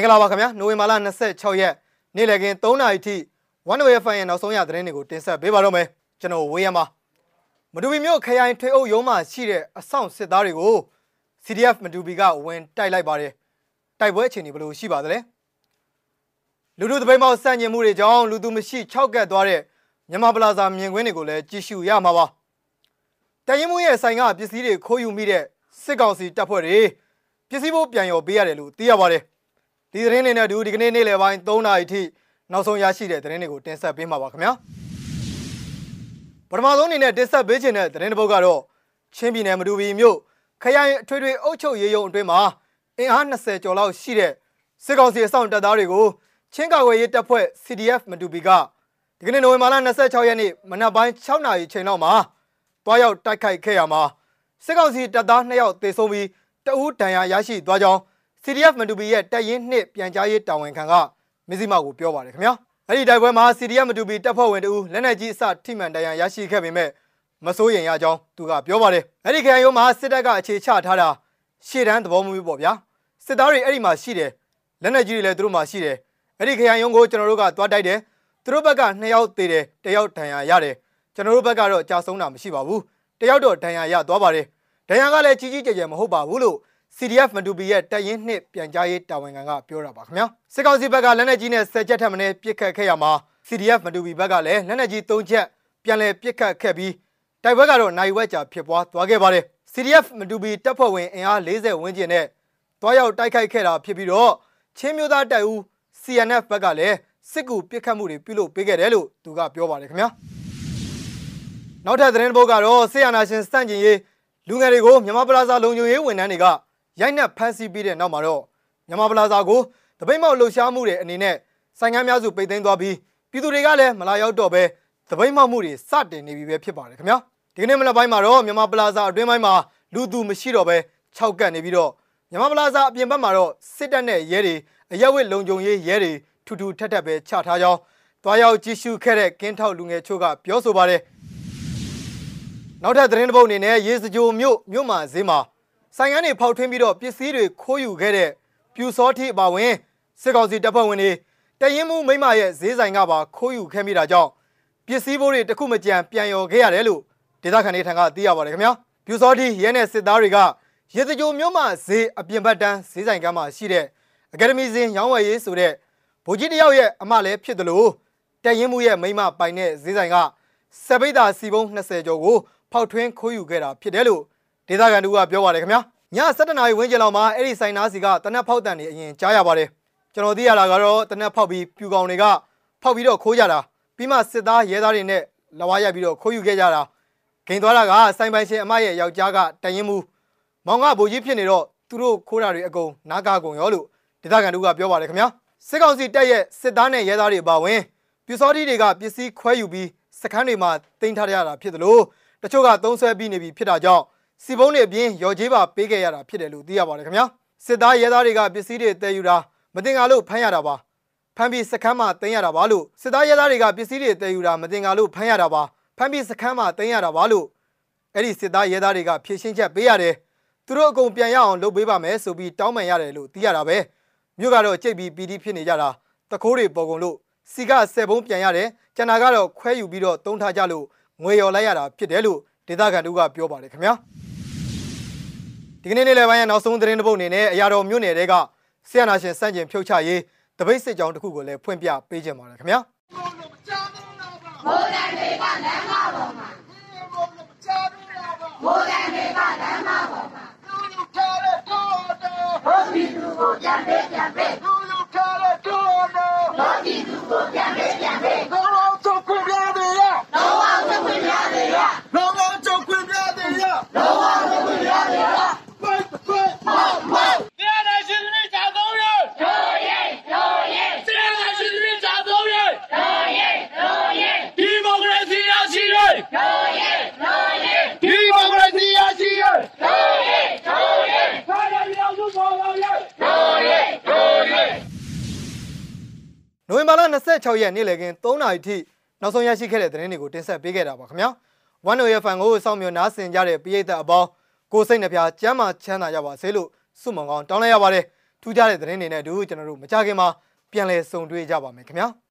င်္ဂလာပါခင်ဗျာနိုဝင်ဘာလ26ရက်နေ့လည်ခင်း3နာရီထိ1 way fan ရဲ့နောက်ဆုံးရသတင်းတွေကိုတင်ဆက်ပေးပါတော့မယ်ကျွန်တော်ဝေးရမှာမတူပီမြို့ခရိုင်ထွေအုပ်ရုံးမှာရှိတဲ့အဆောင်စစ်သားတွေကို CDF မတူပီကဝင်တိုက်လိုက်ပါတယ်တိုက်ပွဲအခြေအနေဘယ်လိုရှိပါသလဲလူလူသပိတ်မောက်စန့်ကျင်မှုတွေကြောင့်လူသူမရှိ6ကတ်သွားတဲ့မြန်မာပလာဇာမြင်ကွင်းတွေကိုလည်းကြည့်ရှုရမှာပါတရင်မှုရဲ့ဆိုင်ကပစ္စည်းတွေခိုးယူမိတဲ့စစ်ကောင်စီတပ်ဖွဲ့တွေပစ္စည်းဖို့ပြန်ရော်ပေးရတယ်လို့သိရပါတယ် ဒီသတင်းတွေနဲ့အတူဒီကနေ့နေ့လယ်ပိုင်း3နာရီထိနောက်ဆုံးရရှိတဲ့သတင်းတွေကိုတင်ဆက်ပေးမှာပါခင်ဗျာပထမဆုံးအနေနဲ့တင်ဆက်ပေးခြင်းတဲ့သတင်းတစ်ပုဒ်ကတော့ချင်းပြည်နယ်မတူပီမြို့ခရိုင်အထွေထွေအုပ်ချုပ်ရေးရုံးအတွင်းမှာအင်အား20ကျော်လောက်ရှိတဲ့စစ်ကောင်စီအဆောင်တပ်သားတွေကိုချင်းကာကွယ်ရေးတပ်ဖွဲ့ CDF မတူပီကဒီကနေ့နိုဝင်ဘာလ26ရက်နေ့မနက်ပိုင်း6နာရီချိန်လောက်မှာတွားရောက်တိုက်ခိုက်ခဲ့ရမှာစစ်ကောင်စီတပ်သား2ယောက်သေဆုံးပြီးတအူးဒဏ်ရာရရှိသွားကြောင်း CDF မတူပီရဲ့တပ်ရင်းနှစ်ပြန်ကြားရေးတာဝန်ခံကမစ္စည်းမကိုပြောပါတယ်ခင်ဗျာအဲ့ဒီတိုက်ပွဲမှာ CDF မတူပီတပ်ဖွဲ့ဝင်တူလက်နက်ကြီးအစထိမှန်တရားရရှိခဲ့ပေမဲ့မစိုးရင်ရကြောင်းသူကပြောပါတယ်အဲ့ဒီခရိုင်ရုံးမှာစစ်တပ်ကအခြေချထားတာရှေ့တန်းသဘောမျိုးပေါ့ဗျာစစ်သားတွေအဲ့ဒီမှာရှိတယ်လက်နက်ကြီးတွေလည်းသူတို့မှာရှိတယ်အဲ့ဒီခရိုင်ရုံးကိုကျွန်တော်တို့ကသွားတိုက်တယ်သူတို့ဘက်က2ယောက်သေတယ်တယောက်ဒဏ်ရာရတယ်ကျွန်တော်တို့ဘက်ကတော့ကြာဆုံးတာမရှိပါဘူးတယောက်တော့ဒဏ်ရာရသွားပါတယ်ဒဏ်ရာကလည်းကြီးကြီးကျယ်ကျယ်မဟုတ်ပါဘူးလို့ CDF မတူပီရဲ့တပ်ရင်းနှစ်ပြန်ကြားရေးတာဝန်ခံကပြောတာပါခင်ဗျာစစ်ကောင်စီဘက်ကလက်နက်ကြီးနဲ့10ချက်ထပ်မင်းပစ်ခတ်ခဲ့ရမှာ CDF မတူပီဘက်ကလည်းလက်နက်ကြီး3ချက်ပြန်လည်ပစ်ခတ်ခဲ့ပြီးတိုက်ပွဲကတော့နိုင်ဝက်ကြာဖြစ်ပွားသွားခဲ့ပါတယ် CDF မတူပီတပ်ဖွဲ့ဝင်အင်အား40ဝန်းကျင်နဲ့တွားရောက်တိုက်ခိုက်ခဲ့တာဖြစ်ပြီးတော့ချင်းမျိုးသားတပ်ဦး CNF ဘက်ကလည်းစစ်ကူပစ်ခတ်မှုတွေပြုလုပ်ပေးခဲ့တယ်လို့သူကပြောပါတယ်ခင်ဗျာနောက်ထပ်သတင်းတစ်ပုဒ်ကတော့ဆေးရနာရှင်စန့်ကျင်ရေးလူငယ်တွေကိုမြန်မာပလာဇာလုံခြုံရေးဝန်ထမ်းတွေက ရိုက်နှက်ဖမ်းဆီးပြီးတဲ့နောက်မှာတော့မြန်မာပလာဇာကိုတပိတ်မောက်လှုပ်ရှားမှုတွေအနေနဲ့ဆိုင်ကမ်းများစုပိတ်သိမ်းသွားပြီးပြည်သူတွေကလည်းမလာရောက်တော့ပဲတပိတ်မောက်မှုတွေစတင်နေပြီပဲဖြစ်ပါတယ်ခင်ဗျာဒီကနေ့မနက်ပိုင်းမှာတော့မြန်မာပလာဇာအတွင်းပိုင်းမှာလူသူမရှိတော့ပဲ၆ကတ်နေပြီးတော့မြန်မာပလာဇာအပြင်ဘက်မှာတော့စစ်တပ်နဲ့ရဲတွေအရက်ဝစ်လုံခြုံရေးရဲတွေထူထူထက်ထက်ပဲချထားကြောင်းတွားရောက်ကြည့်ရှုခဲ့တဲ့ကင်းထောက်လူငယ်ချို့ကပြောဆိုပါတယ်နောက်ထပ်သတင်းတစ်ပုဒ်အနေနဲ့ရေစကြိုမြို့မြို့မှာဈေးမှာ ဆိုင်ငန်းတွေဖောက်ထွင်းပြီးတော့ပစ္စည်းတွေခိုးယူခဲ့တဲ့ပြူစောတိအပါဝင်စစ်ကောင်စီတပ်ဖွဲ့ဝင်တွေတရင်မှုမိမရဲ့ဈေးဆိုင်ကပါခိုးယူခဲ့မိတာကြောင့်ပစ္စည်းဘိုးတွေတခုမကြံပြန်ရော်ခဲ့ရတယ်လို့ဒေသခံတွေထံကသိရပါတယ်ခင်ဗျာပြူစောတိရဲနဲ့စစ်သားတွေကရေစကြိုမြို့မှာဈေးအပြင်ဘက်တန်းဈေးဆိုင်ကမ်းမှာရှိတဲ့အကယ်ဒမီစင်ရောင်းဝယ်ရေးဆိုတဲ့ဗိုလ်ကြီးတယောက်ရဲ့အမလည်းဖြစ်တယ်လို့တရင်မှုရဲ့မိမပိုင်တဲ့ဈေးဆိုင်ကစပိတ်တာစီပုံ20ကျော်ကိုဖောက်ထွင်းခိုးယူခဲ့တာဖြစ်တယ်လို့ ဒေသခံတို့ကပြောပါတယ်ခင်ဗျာည7:00နာရီဝန်းကျင်လောက်မှာအဲ့ဒီဆိုင်နာစီကတနက်ဖောက်တန်နေအရင်ကြားရပါတယ်ကျွန်တော်သိရတာကတော့တနက်ဖောက်ပြီးပြူကောင်တွေကဖောက်ပြီးတော့ခိုးကြတာပြီးမှစစ်သားရဲသားတွေနဲ့လဝါရိုက်ပြီးတော့ခိုးယူခဲ့ကြတာဂိန်သွားတာကဆိုင်ပိုင်ရှင်အမရဲ့ယောက်ျားကတရင်မှုမောင်ကဗိုလ်ကြီးဖြစ်နေတော့သူတို့ခိုးတာတွေအကုန်နားကားကုန်ရောလို့ဒေသခံတို့ကပြောပါတယ်ခင်ဗျာစစ်ကောင်စီတပ်ရဲ့စစ်သားနဲ့ရဲသားတွေပါဝင်ပြူစောတိတွေကပစ္စည်းခွဲယူပြီးစခန်းတွေမှာတင်ထားရတာဖြစ်တယ်လို့တချို့ကသုံးဆွဲပြီးနေပြီဖြစ်တာကြောင့် စီပုံးတွေအပြင်ရော်ကြီးပါပေးခဲ့ရတာဖြစ်တယ်လို့သိရပါတယ်ခင်ဗျာစစ်သားရဲသားတွေကပစ္စည်းတွေတည်ယူတာမတင်ကားလို့ဖမ်းရတာပါဖမ်းပြီးစခန်းမှာတင်ရတာပါလို့စစ်သားရဲသားတွေကပစ္စည်းတွေတည်ယူတာမတင်ကားလို့ဖမ်းရတာပါဖမ်းပြီးစခန်းမှာတင်ရတာပါလို့အဲ့ဒီစစ်သားရဲသားတွေကဖြည့်ရှင်းချက်ပေးရတယ်သူတို့အကုန်ပြန်ရအောင်လုပ်ပေးပါမယ်ဆိုပြီးတောင်းပန်ရတယ်လို့သိရတာပဲမြို့ကတော့ကြိတ်ပြီးပီတိဖြစ်နေကြတာတခိုးတွေပေါ်ကုန်လို့စီကဆယ်ဘုံပြန်ရတယ်ကျန်တာကတော့ခွဲယူပြီးတော့တုံးထားကြလို့ငွေရော်လိုက်ရတာဖြစ်တယ်လို့ဒေသခံတို့ကပြောပါတယ်ခင်ဗျာ ဒီကနေ့နေ့လယ်ပိုင်းရဲ့နောက်ဆုံးသတင်းတစ်ပုဒ်အနေနဲ့အရာတော်မြို့နယ်တွေကဆီယနာရှင်စန့်ကျင်ဖြုတ်ချရေးတပိတ်စစ်ကြောင်းတစ်ခုကိုလည်းဖွင့်ပြပေးခြင်းပါတယ်ခင်ဗျာမိုးတန်တွေကလမ်းမပေါ်မှာမိုးတန်တွေကလမ်းမပေါ်မှာဘောဒီသူကိုပြန်ပေးပြန်ပေးဘောဒီသူကိုပြန်ပေးပြန်ပေးလုံးဝသုတ်ခွင့်ရသေးရလုံးဝသုတ်ခွင့်ရသေးရမောင်မောင်မောင်မောင် တရားနာရှင်သမီးဇာသုံးရ တို့ရဲ့တို့ရဲ့ တရားနာရှင်သမီးဇာသုံးရ တို့ရဲ့တို့ရဲ့ ဒီမိုကရေစီရရှိရ တို့ရဲ့တို့ရဲ့ ဒီမိုကရေစီရရှိရ တို့ရဲ့တို့ရဲ့ ခါရမြောက်စုပေါ်ပါရ တို့ရဲ့တို့ရဲ့ နိုဝင်ဘာလ 26ရက်နေ့လည်ခင်း3နာရီထိနောက်ဆုံးရရှိခဲ့တဲ့သတင်းတွေကိုတင်ဆက်ပေးခဲ့တာပါခင်ဗျာ။ One Way Fan ကိုစောင့်မျှော်နားဆင်ကြတဲ့ပရိသတ်အပေါင်းကိုစိတ်နှပြကျမ်းမာချမ်းသာကြပါစေလို့ဆုမွန်ကောင်းတောင်းလိုက်ရပါတယ်။ထူးခြားတဲ့သတင်းတွေနဲ့အတူကျွန်တော်တို့မကြခင်မှာပြန်လည်ဆုံတွေ့ကြပါမယ်ခင်ဗျာ။